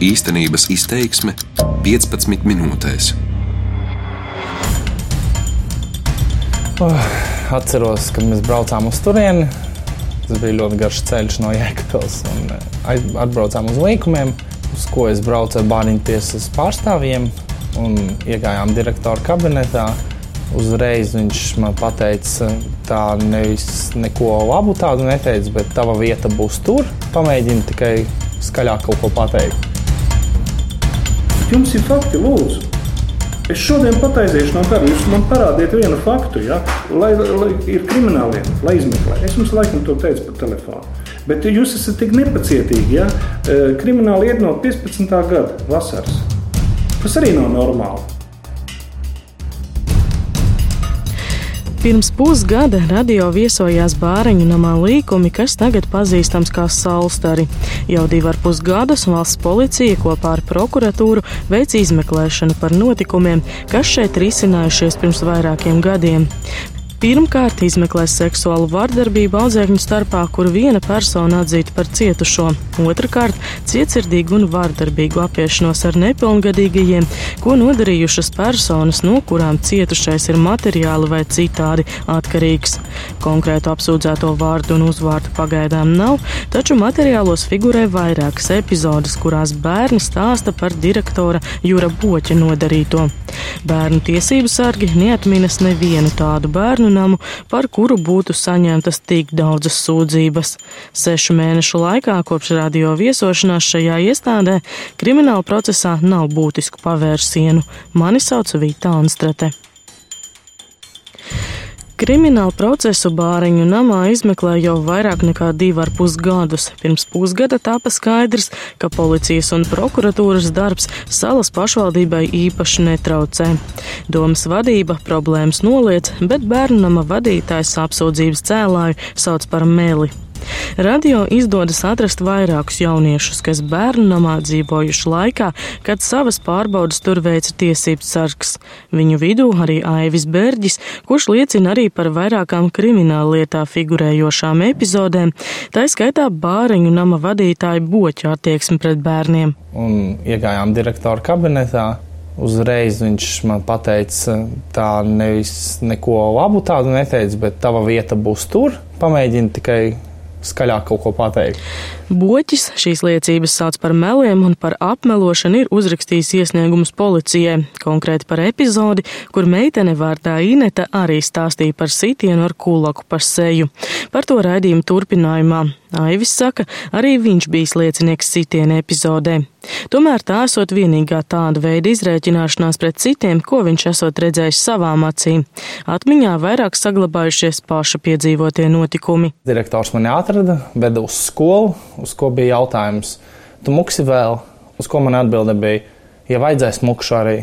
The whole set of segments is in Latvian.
Īstenības izteiksme 15 minūtēs. Oh, atceros, kad mēs braucām uz turieni. Tas bija ļoti garš ceļš no Jēkabils. Eh, atbraucām uz līkumiem, uz ko es braucu ar bāriņu tiesas pārstāvjiem un iegājām direktora kabinetā. Uzreiz viņš man teica, tā nevis neko labu tādu neteica, bet tava vieta būs tur. Pamēģini tikai skaļāk kaut ko pateikt. Jums ir fakti, lūdzu. Es šodien pataisīšu no kara. Jūs man parādiet vienu faktu, ja? lai, lai ir krimināllieta, lai izmeklē. Es jums laikam to teicu pa telefonu. Bet jūs esat tik nepacietīgi. Ja? E, krimināla lieta no 15. gada vasaras. Tas arī nav normāli. Pirms pusgada radio viesojās Bāriņu namā līkumi, kas tagad pazīstams kā Salstari. Jau divi ar pus gadus valsts policija kopā ar prokuratūru veic izmeklēšanu par notikumiem, kas šeit risinājušies pirms vairākiem gadiem. Pirmkārt, izmeklēs seksuālu vardarbību audzēkņu starpā, kur viena persona atzīta par cietušo. Otrakārt, cietsirdīgu un vardarbīgu apiešanos ar nepilngadīgajiem, ko nodarījušas personas, no kurām cietušais ir materiāli vai citādi atkarīgs. Konkrētu apsūdzēto vārdu un uzvārdu pagaidām nav, taču materiālos figurē vairākas epizodes, kurās bērni stāsta par direktora Jūra Boķa nodarīto. Bērnu tiesību sargi neatminas nevienu tādu bērnu namu, par kuru būtu saņemtas tik daudzas sūdzības. Sešu mēnešu laikā kopš radio viesošanās šajā iestādē krimināla procesā nav būtisku pavērsienu. Mani sauc Vīta Anstrate. Kriminālu procesu Bāriņu namā izmeklē jau vairāk nekā divu ar pus gadus. Pirms pusgada tāpa skaidrs, ka policijas un prokuratūras darbs salas pašvaldībai īpaši netraucē. Domas vadība problēmas noliec, bet bērnu nama vadītājs apsūdzības cēlāju sauc par meli. Radio izdodas atrast vairākus jauniešus, kas bērnu namā dzīvojuši laikā, kad savas pārbaudas tur veica tiesības sargs. Viņu vidū arī Aivis Berģis, kurš liecina arī par vairākām krimināla lietā figurējošām epizodēm, tā skaitā bāriņu nama vadītāju boķu attieksmi pret bērniem. Un iegājām direktora kabinetā. Uzreiz viņš man teica, tā nevis neko labu tādu neteica, bet tava vieta būs tur. Pamēģini tikai skaļāk kaut ko pateikt. Boķis šīs liecības sauc par meliem un par apmelošanu ir uzrakstījis iesniegumus policijai, konkrēti par epizodi, kur meitene vārdā Ineta arī stāstīja par sitienu ar kulaku pa seju. Par to raidījumu turpinājumā Aivis saka, arī viņš bijis liecinieks sitiena epizodē. Tomēr tā esot vienīgā tāda veida izrēķināšanās pret citiem, ko viņš esot redzējis savām acīm. Atmiņā vairāk saglabājušies paša piedzīvotie notikumi. Direktors mani atrada, veda uz skolu, uz ko bija jautājums, tu muksi vēl, uz ko man atbilde bija, ja vajadzēs mukšu arī,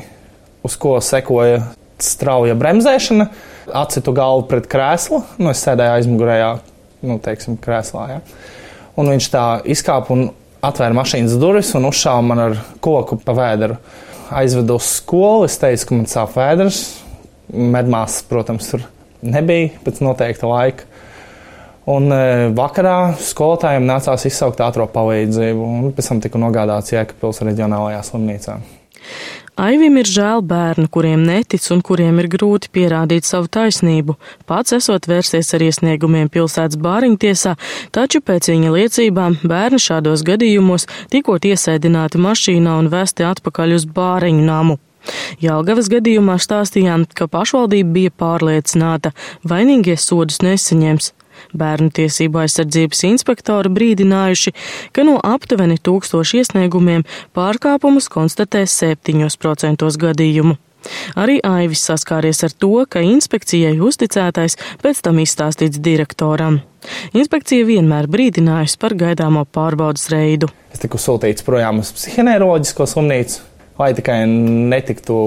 uz ko sekoja strauja bremzēšana, acitu galvu pret krēslu, nu es sēdēju aizmugurējā nu, teiksim, krēslā. Ja? Un viņš tā izkāpa un atvēra mašīnas durvis un uzšāva man ar koku pa vēderu. Aizvedu uz skolu, es teicu, ka man sāp vēders. Medmāsas, protams, tur nebija pēc noteikta laika. Un e, vakarā skolotājiem nācās izsaukt ātrā palīdzību, un pēc tam tika nogādāts Jēkabpils reģionālajā slimnīcā. Aivim ir žēl bērnu, kuriem netic un kuriem ir grūti pierādīt savu taisnību. Pats esot vērsies ar iesniegumiem pilsētas bāriņtiesā, taču pēc viņa liecībām bērni šādos gadījumos tikko iesēdināti mašīnā un vesti atpakaļ uz bāriņu namu. Jālgavas gadījumā stāstījām, ka pašvaldība bija pārliecināta, vainīgie sodus nesaņems. Bērnu tiesību aizsardzības inspektori brīdinājuši, ka no aptuveni tūkstoši iesniegumiem pārkāpumus konstatē 7% gadījumu. Arī Aivis saskāries ar to, ka inspekcijai uzticētais pēc tam izstāstīts direktoram. Inspekcija vienmēr brīdinājusi par gaidāmo pārbaudas reidu. Es tiku sūtīts projām uz psihineiroloģisko slimnīcu, lai tikai netiktu,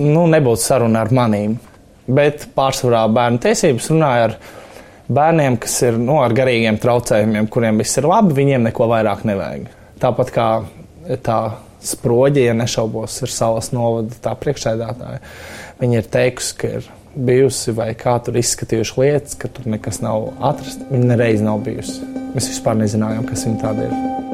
nu, nebūtu saruna ar manīm. Bet pārsvarā bērnu tiesības runāja ar bērniem, kas ir nu, ar garīgiem traucējumiem, kuriem viss ir labi, viņiem neko vairāk nevajag. Tāpat kā tā sproģi, ja nešaubos, ir salas novada tā priekšsēdētāja. Viņa ir teikusi, ka ir bijusi vai kā tur izskatījuši lietas, ka tur nekas nav atrasts. Viņa nereiz nav bijusi. Mēs vispār nezinājām, kas viņa tāda ir.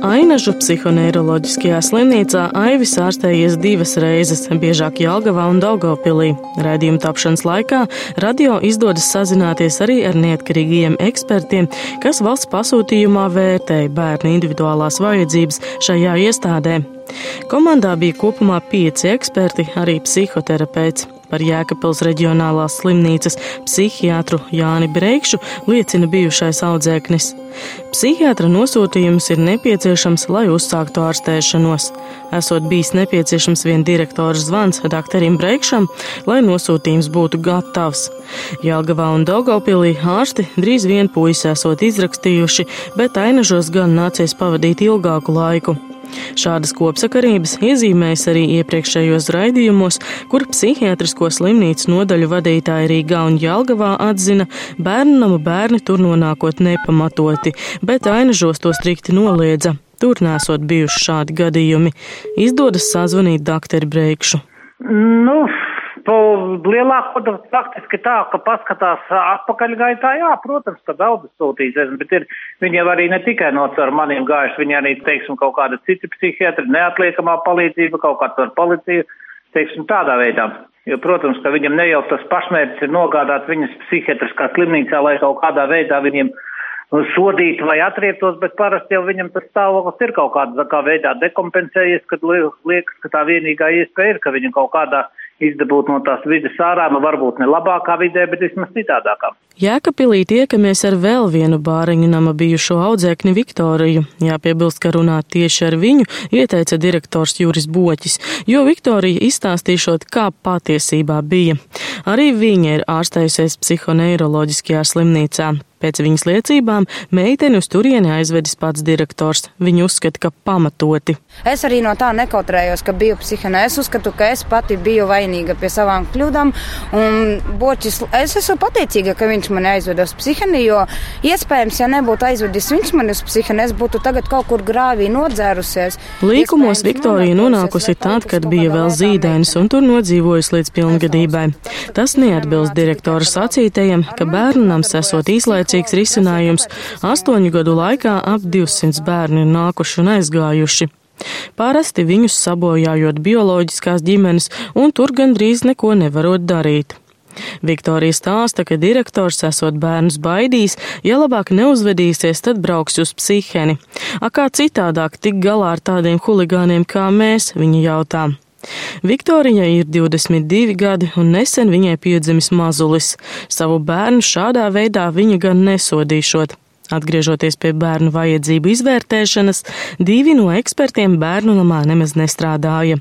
Ainažu psihoneiroloģiskajā slimnīcā Aivis ārstējies divas reizes, biežāk Jelgavā un Daugavpilī. Raidījuma tapšanas laikā radio izdodas sazināties arī ar neatkarīgiem ekspertiem, kas valsts pasūtījumā vērtēja bērnu individuālās vajadzības šajā iestādē. Komandā bija kopumā pieci eksperti, arī psihoterapeits. Par Jēkabpils reģionālās slimnīcas psihiatru Jāni Breikšu liecina bijušais audzēknis. Psihiatra nosūtījums ir nepieciešams, lai uzsāktu ārstēšanos. Esot bijis nepieciešams vien direktora zvans doktoram Breikšam, lai nosūtījums būtu gatavs. Jelgavā un Daugavpilī ārsti drīz vien puisi esot izrakstījuši, bet ainažos gan nācies pavadīt ilgāku laiku. Šādas kopsakarības iezīmējas arī iepriekšējos raidījumos, kur psihiatrisko slimnīcu nodaļu vadītāji Rīgā un Jelgavā atzina, bērnu nama bērni tur nonākot nepamatoti, bet ainažos to strikti noliedza. Tur nesot bijuši šādi gadījumi. Izdodas sazvanīt doktoru Breikšu. Nu, Po lielāko faktiski tā, ka paskatās atpakaļgaitā, jā, protams, ka daudz sūtīsies, bet ir, viņi jau arī ne tikai no ar maniem gājuši, viņi arī, teiksim, kaut kāda cita psihiatri, neatliekamā palīdzība, kaut kāds ar policiju, teiksim, tādā veidā. Jo, protams, ka viņam ne jau tas pašmērķis ir nogādāt viņas psihiatriskā slimnīcā, lai kaut kādā veidā viņiem sodītu vai atrieptos, bet parasti jau viņam tas stāvoklis ir kaut kādā kā veidā dekompensējies, kad liekas, ka tā vienīgā iespēja ir, ka viņu kaut kādā izdabūt no tās vidas ārā, nu varbūt ne labākā vidē, bet vismaz citādākā. Jēkabpilī tiekamies ar vēl vienu bāriņu nama bijušo audzēkni Viktoriju. Jāpiebilst, ka runāt tieši ar viņu ieteica direktors Juris Boķis, jo Viktorija izstāstīšot, kā patiesībā bija. Arī viņa ir ārstējusies psihoneiroloģiskajā slimnīcā. Pēc viņas liecībām meiteni uz turieni aizvedis pats direktors. Viņa uzskata, ka pamatoti. Es arī no tā nekautrējos, ka biju psihiatrā. Es uzskatu, ka es pati biju vainīga pie savām kļūdām. Boķis, es esmu pateicīga, ka viņš mani aizveda uz psihiatriju, jo iespējams, ja nebūtu aizvedis viņš mani uz psihiatriju, es būtu tagad kaut kur grāvī nodzērusies. Līkumos Viktorija nonākusi tad, kad bija vēl zīdainis un tur nodzīvojusi līdz pilngadībai. Tas neatbilst direktora sacītajiem, ka bērnams esot īslaicīgi mērķiecīgs risinājums. Astoņu gadu laikā ap 200 bērni ir nākuši un aizgājuši. Parasti viņus sabojājot bioloģiskās ģimenes, un tur gandrīz neko nevarot darīt. Viktorija stāsta, ka direktors esot bērnus baidījis, ja labāk neuzvedīsies, tad brauks uz psiheni. A kā citādāk tik galā ar tādiem huligāniem kā mēs, viņa jautā. Viktorijai ir 22 gadi un nesen viņai piedzimis mazulis. Savu bērnu šādā veidā viņa gan nesodīšot. Atgriežoties pie bērnu vajadzību izvērtēšanas, divi no ekspertiem bērnu namā nemaz nestrādāja.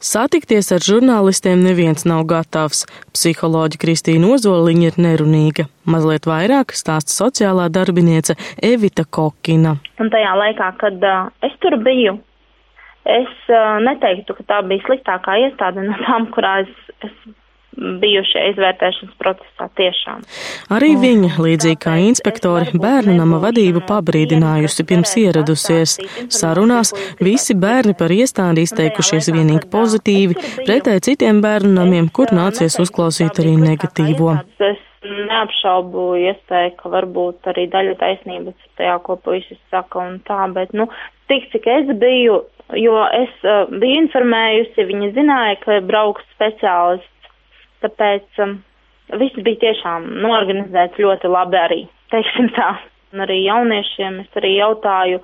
Satikties ar žurnālistiem neviens nav gatavs. Psiholoģija Kristīna Ozoliņa ir nerunīga. Mazliet vairāk stāsta sociālā darbiniece Evita Kokina. Un tajā laikā, kad uh, es tur biju, Es uh, neteiktu, ka tā bija sliktākā iestāde no tām, kurā es, es biju šajā izvērtēšanas procesā tiešām. Arī viņa, līdzīgi kā inspektori, bērnu nama vadību pabrīdinājusi pirms ieradusies. Sarunās visi bērni par iestādi izteikušies vienīgi pozitīvi, pretēji citiem bērnu namiem, kur nācies uzklausīt arī negatīvo. Es neapšaubu iespēju, ka varbūt arī daļa taisnības tajā, ko puisis saka un tā, bet, nu, tik cik es biju jo es uh, biju informējusi, viņi zināja, ka brauks speciālists, tāpēc um, viss bija tiešām norganizēts ļoti labi arī, teiksim tā. Un arī jauniešiem es arī jautāju,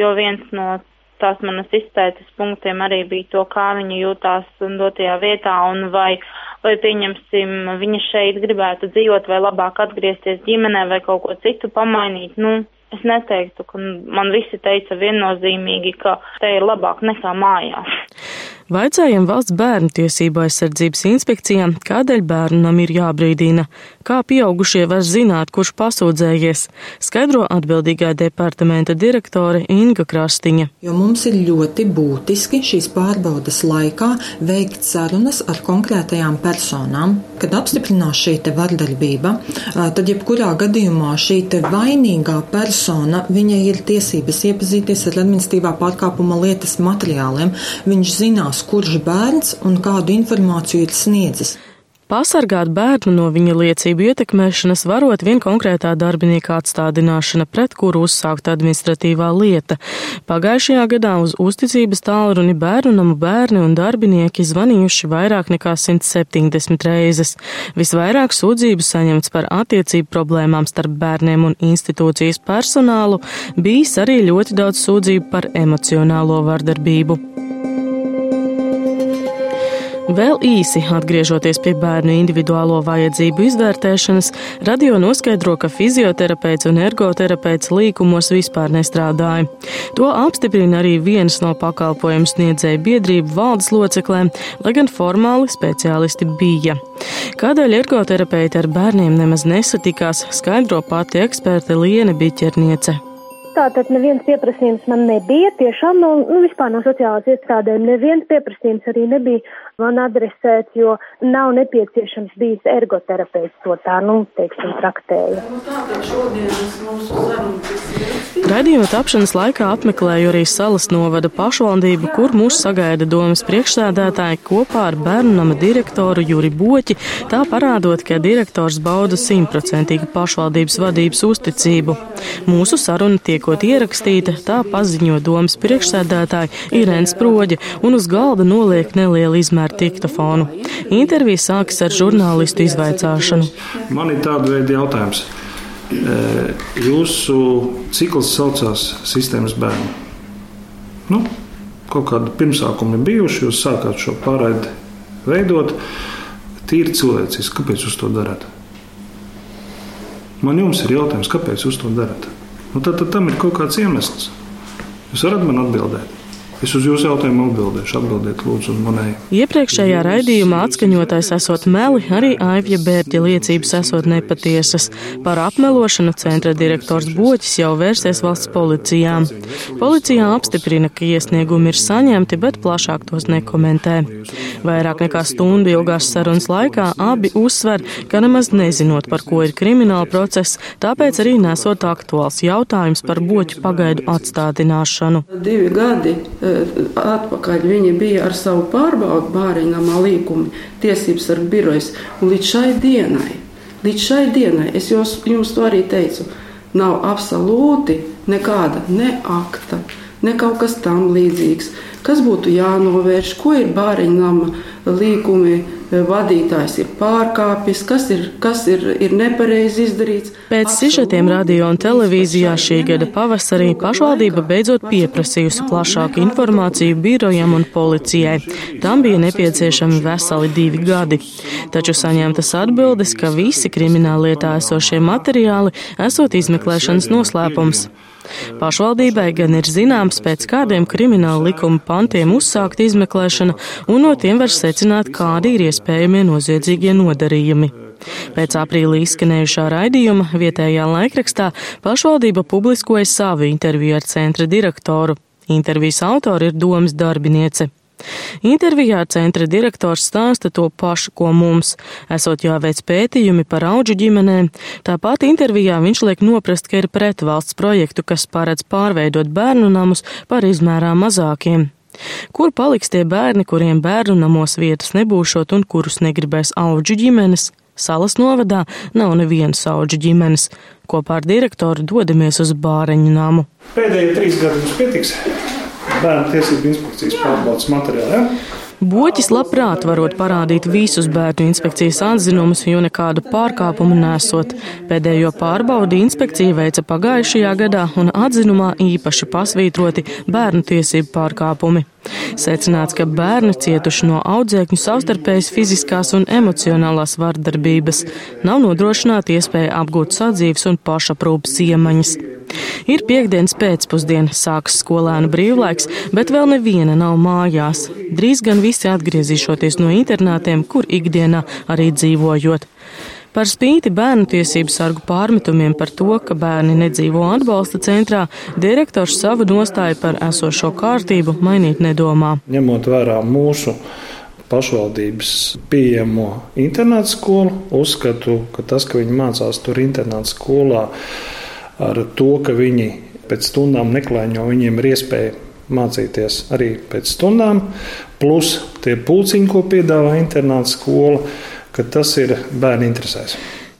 jo viens no tās manas izpētes punktiem arī bija to, kā viņi jūtās dotajā vietā un vai, vai pieņemsim, viņa šeit gribētu dzīvot vai labāk atgriezties ģimenē vai kaut ko citu pamainīt. Nu, Es neteiktu, ka man visi teica viennozīmīgi, ka te ir labāk nekā mājās. Vaicājam valsts bērnu tiesību aizsardzības inspekcijām, kādēļ bērnam ir jābrīdina, kā pieaugušie var zināt, kurš pasūdzējies, skaidro atbildīgā departamenta direktore Inga Krastiņa. Jo mums ir ļoti būtiski šīs pārbaudas laikā veikt sarunas ar konkrētajām personām. Kad apstiprinās šī vardarbība, tad jebkurā gadījumā šī vainīgā persona, viņai ir tiesības iepazīties ar administratīvā pārkāpuma lietas materiāliem. Viņš zinās, kurš bērns un kādu informāciju ir sniedzis. Pasargāt bērnu no viņa liecību ietekmēšanas varot vien konkrētā darbinieka atstādināšana, pret kuru uzsākta administratīvā lieta. Pagājušajā gadā uz uzticības tālruni bērnu namu bērni un darbinieki zvanījuši vairāk nekā 170 reizes. Visvairāk sūdzību saņemts par attiecību problēmām starp bērniem un institūcijas personālu, bijis arī ļoti daudz sūdzību par emocionālo vardarbību. Vēl īsi atgriežoties pie bērnu individuālo vajadzību izvērtēšanas, radio noskaidro, ka fizioterapeits un ergoterapeits līkumos vispār nestrādāja. To apstiprina arī viens no pakalpojumu sniedzēju biedrību valdes locekļiem, lai gan formāli speciālisti bija. Kādēļ ergoterapeiti ar bērniem nemaz nesatikās, skaidro pati eksperte Liene Biķerniece. Tātad neviens pieprasījums man nebija, tiešām no, nu, vispār no sociālās iestādēm neviens pieprasījums arī nebija man adresēts, jo nav nepieciešams bijis ergoterapeits to tā, nu, teiksim, traktēja. Radījuma tapšanas laikā apmeklēju arī salas novada pašvaldību, kur mūs sagaida domas priekšsēdētāji kopā ar bērnu nama direktoru Juri Boķi, tā parādot, ka direktors bauda simtprocentīgu pašvaldības vadības uzticību. Mūsu saruna tiekot ierakstīta, tā paziņo domas priekšsēdētāji Irēns Proģi un uz galda noliek nelielu izmēru diktofonu. Intervija sākas ar žurnālistu izvaicāšanu. Man ir tāda veida jautājums. E, jūsu cikls saucās sistēmas bērnu. Nu, kaut kāda pirmsākuma ir bijuši, jūs sākāt šo pārraidi veidot. Tīri cilvēciski, kāpēc jūs to darāt? Man jums ir jautājums, kāpēc jūs to darāt? Nu, tad, tad tam ir kaut kāds iemesls. Jūs varat man atbildēt. Es uz jūsu jautājumu atbildēšu. Atbildiet, lūdzu, manai. Iepriekšējā raidījumā atskaņotājs esot meli, arī Aivja Bērķa liecības esot nepatiesas. Par apmelošanu centra direktors Boķis jau vērsies valsts policijā. Policijā apstiprina, ka iesniegumi ir saņemti, bet plašāk tos nekomentē. Vairāk nekā stundu ilgās sarunas laikā abi uzsver, ka nemaz nezinot, par ko ir krimināla process, tāpēc arī nesot aktuāls jautājums par Boķu pagaidu atstādināšanu. Divi gadi atpakaļ viņi bija ar savu pārbaudu bāriņamā līkumi tiesības ar birojas. Un līdz šai dienai, līdz šai dienai, es jūs, jums to arī teicu, nav absolūti nekāda ne akta, ne kaut kas tam līdzīgs. Kas būtu jānovērš, ko ir bāriņama līkumi vadītājs ir pārkāpis, kas ir, kas ir, ir nepareizi izdarīts. Pēc sižetiem radio un televīzijā šī gada pavasarī pašvaldība beidzot pieprasījusi plašāku informāciju birojam un policijai. Tam bija nepieciešami veseli divi gadi. Taču saņemtas atbildes, ka visi krimināllietā esošie materiāli esot izmeklēšanas noslēpums. Pašvaldībai gan ir zināms, pēc kādiem krimināla likuma pantiem uzsākt izmeklēšana, un no tiem var secināt, kādi ir iespējamie noziedzīgie nodarījumi. Pēc aprīlī izskanējušā raidījuma vietējā laikrakstā pašvaldība publiskoja savu interviju ar centra direktoru. Intervijas autori ir domas darbiniece. Intervijā centra direktors stāsta to pašu, ko mums, esot jāveic pētījumi par auģu ģimenēm. Tāpat intervijā viņš liek noprast, ka ir pret valsts projektu, kas paredz pārveidot bērnu namus par izmērā mazākiem. Kur paliks tie bērni, kuriem bērnu namos vietas nebūšot un kurus negribēs auģu ģimenes? Salas novadā nav nevienas auģu ģimenes. Kopā ar direktoru dodamies uz bāreņu namu. Pēdējie trīs gadi mums pietiks bērnu tiesību inspekcijas pārbaudas materiāli. Ja? Boķis labprāt varot parādīt visus bērnu inspekcijas atzinumus, jo nekādu pārkāpumu nesot. Pēdējo pārbaudi inspekcija veica pagājušajā gadā un atzinumā īpaši pasvītroti bērnu tiesību pārkāpumi. Secināts, ka bērni cietuši no audzēkņu savstarpējas fiziskās un emocionālās vardarbības, nav nodrošināta iespēja apgūt sadzīves un pašaprūpas iemaņas. Ir piekdienas pēcpusdiena, sākas skolēnu brīvlaiks, bet vēl neviena nav mājās. Drīz gan visi atgriezīšoties no internātiem, kur ikdienā arī dzīvojot. Par spīti bērnu tiesību sargu pārmetumiem par to, ka bērni nedzīvo atbalsta centrā, direktors savu nostāju par esošo kārtību mainīt nedomā. Ņemot vērā mūsu pašvaldības pieejamo internāta skolu, uzskatu, ka tas, ka viņi mācās tur internāta skolā, ar to, ka viņi pēc stundām neklaiņo, viņiem ir iespēja mācīties arī pēc stundām, plus tie pulciņi, ko piedāvā internāta skola, ka tas ir bērnu interesēs.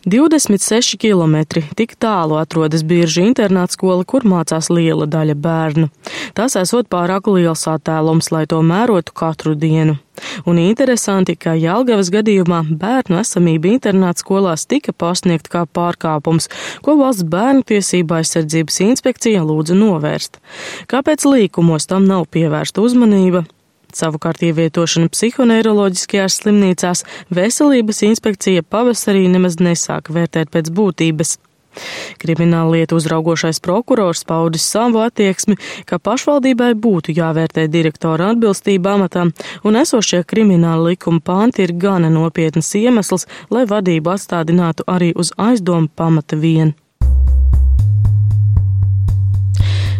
26 km tik tālu atrodas bieži internāta skola, kur mācās liela daļa bērnu. Tas esot pārāk liels attēlums, lai to mērotu katru dienu. Un interesanti, ka Jālgavas gadījumā bērnu esamība internāta skolās tika pasniegta kā pārkāpums, ko valsts bērnu tiesība aizsardzības inspekcija lūdza novērst. Kāpēc līkumos tam nav pievērsta uzmanība, Savukārt ievietošana psihoneiroloģiskajās slimnīcās veselības inspekcija pavasarī nemaz nesāka vērtēt pēc būtības. Krimināla lietu uzraugošais prokurors paudis savu attieksmi, ka pašvaldībai būtu jāvērtē direktora atbilstība amatam, un esošie krimināla likuma panti ir gana nopietnas iemesls, lai vadību atstādinātu arī uz aizdomu pamata vien.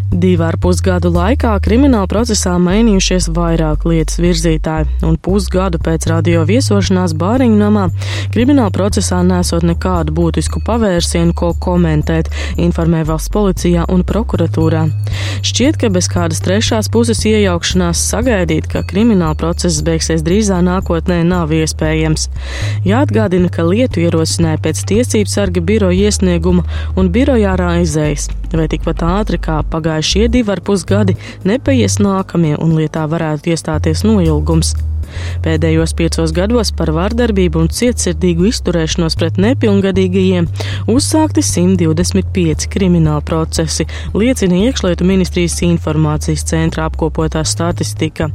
Divu ar pusgadu laikā krimināla procesā mainījušies vairāk lietas virzītāji, un pusgadu pēc radio viesošanās Bāriņu namā krimināla procesā nesot nekādu būtisku pavērsienu, ko komentēt, informē valsts policijā un prokuratūrā. Šķiet, ka bez kādas trešās puses iejaukšanās sagaidīt, ka krimināla process beigsies drīzā nākotnē, nav iespējams. Jāatgādina, ka lietu ierosināja pēc tiesību sarga biroja iesnieguma un birojā raizējas, vai tikpat ātri kā pagājušajā šie divi ar pus gadi nepaies nākamie un lietā varētu iestāties noilgums. Pēdējos piecos gados par vārdarbību un cietsirdīgu izturēšanos pret nepilngadīgajiem uzsākti 125 krimināla procesi, liecina iekšlietu ministrijas informācijas centra apkopotā statistika.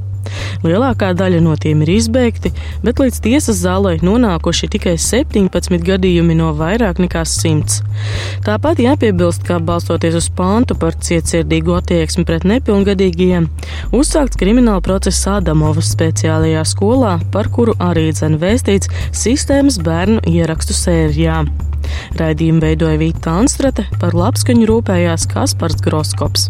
Lielākā daļa no tiem ir izbeigti, bet līdz tiesas zālē nonākuši tikai 17 gadījumi no vairāk nekā 100. Tāpat jāpiebilst, ka balstoties uz pāntu par cietsirdīgu attieksmi pret nepilngadīgajiem, uzsākts krimināla process Adamovas speciālajā skolā, par kuru arī dzen vēstīts sistēmas bērnu ierakstu sērijā. Raidījumu veidoja Vīta Anstrate, par labskaņu rūpējās Kaspars Groskops.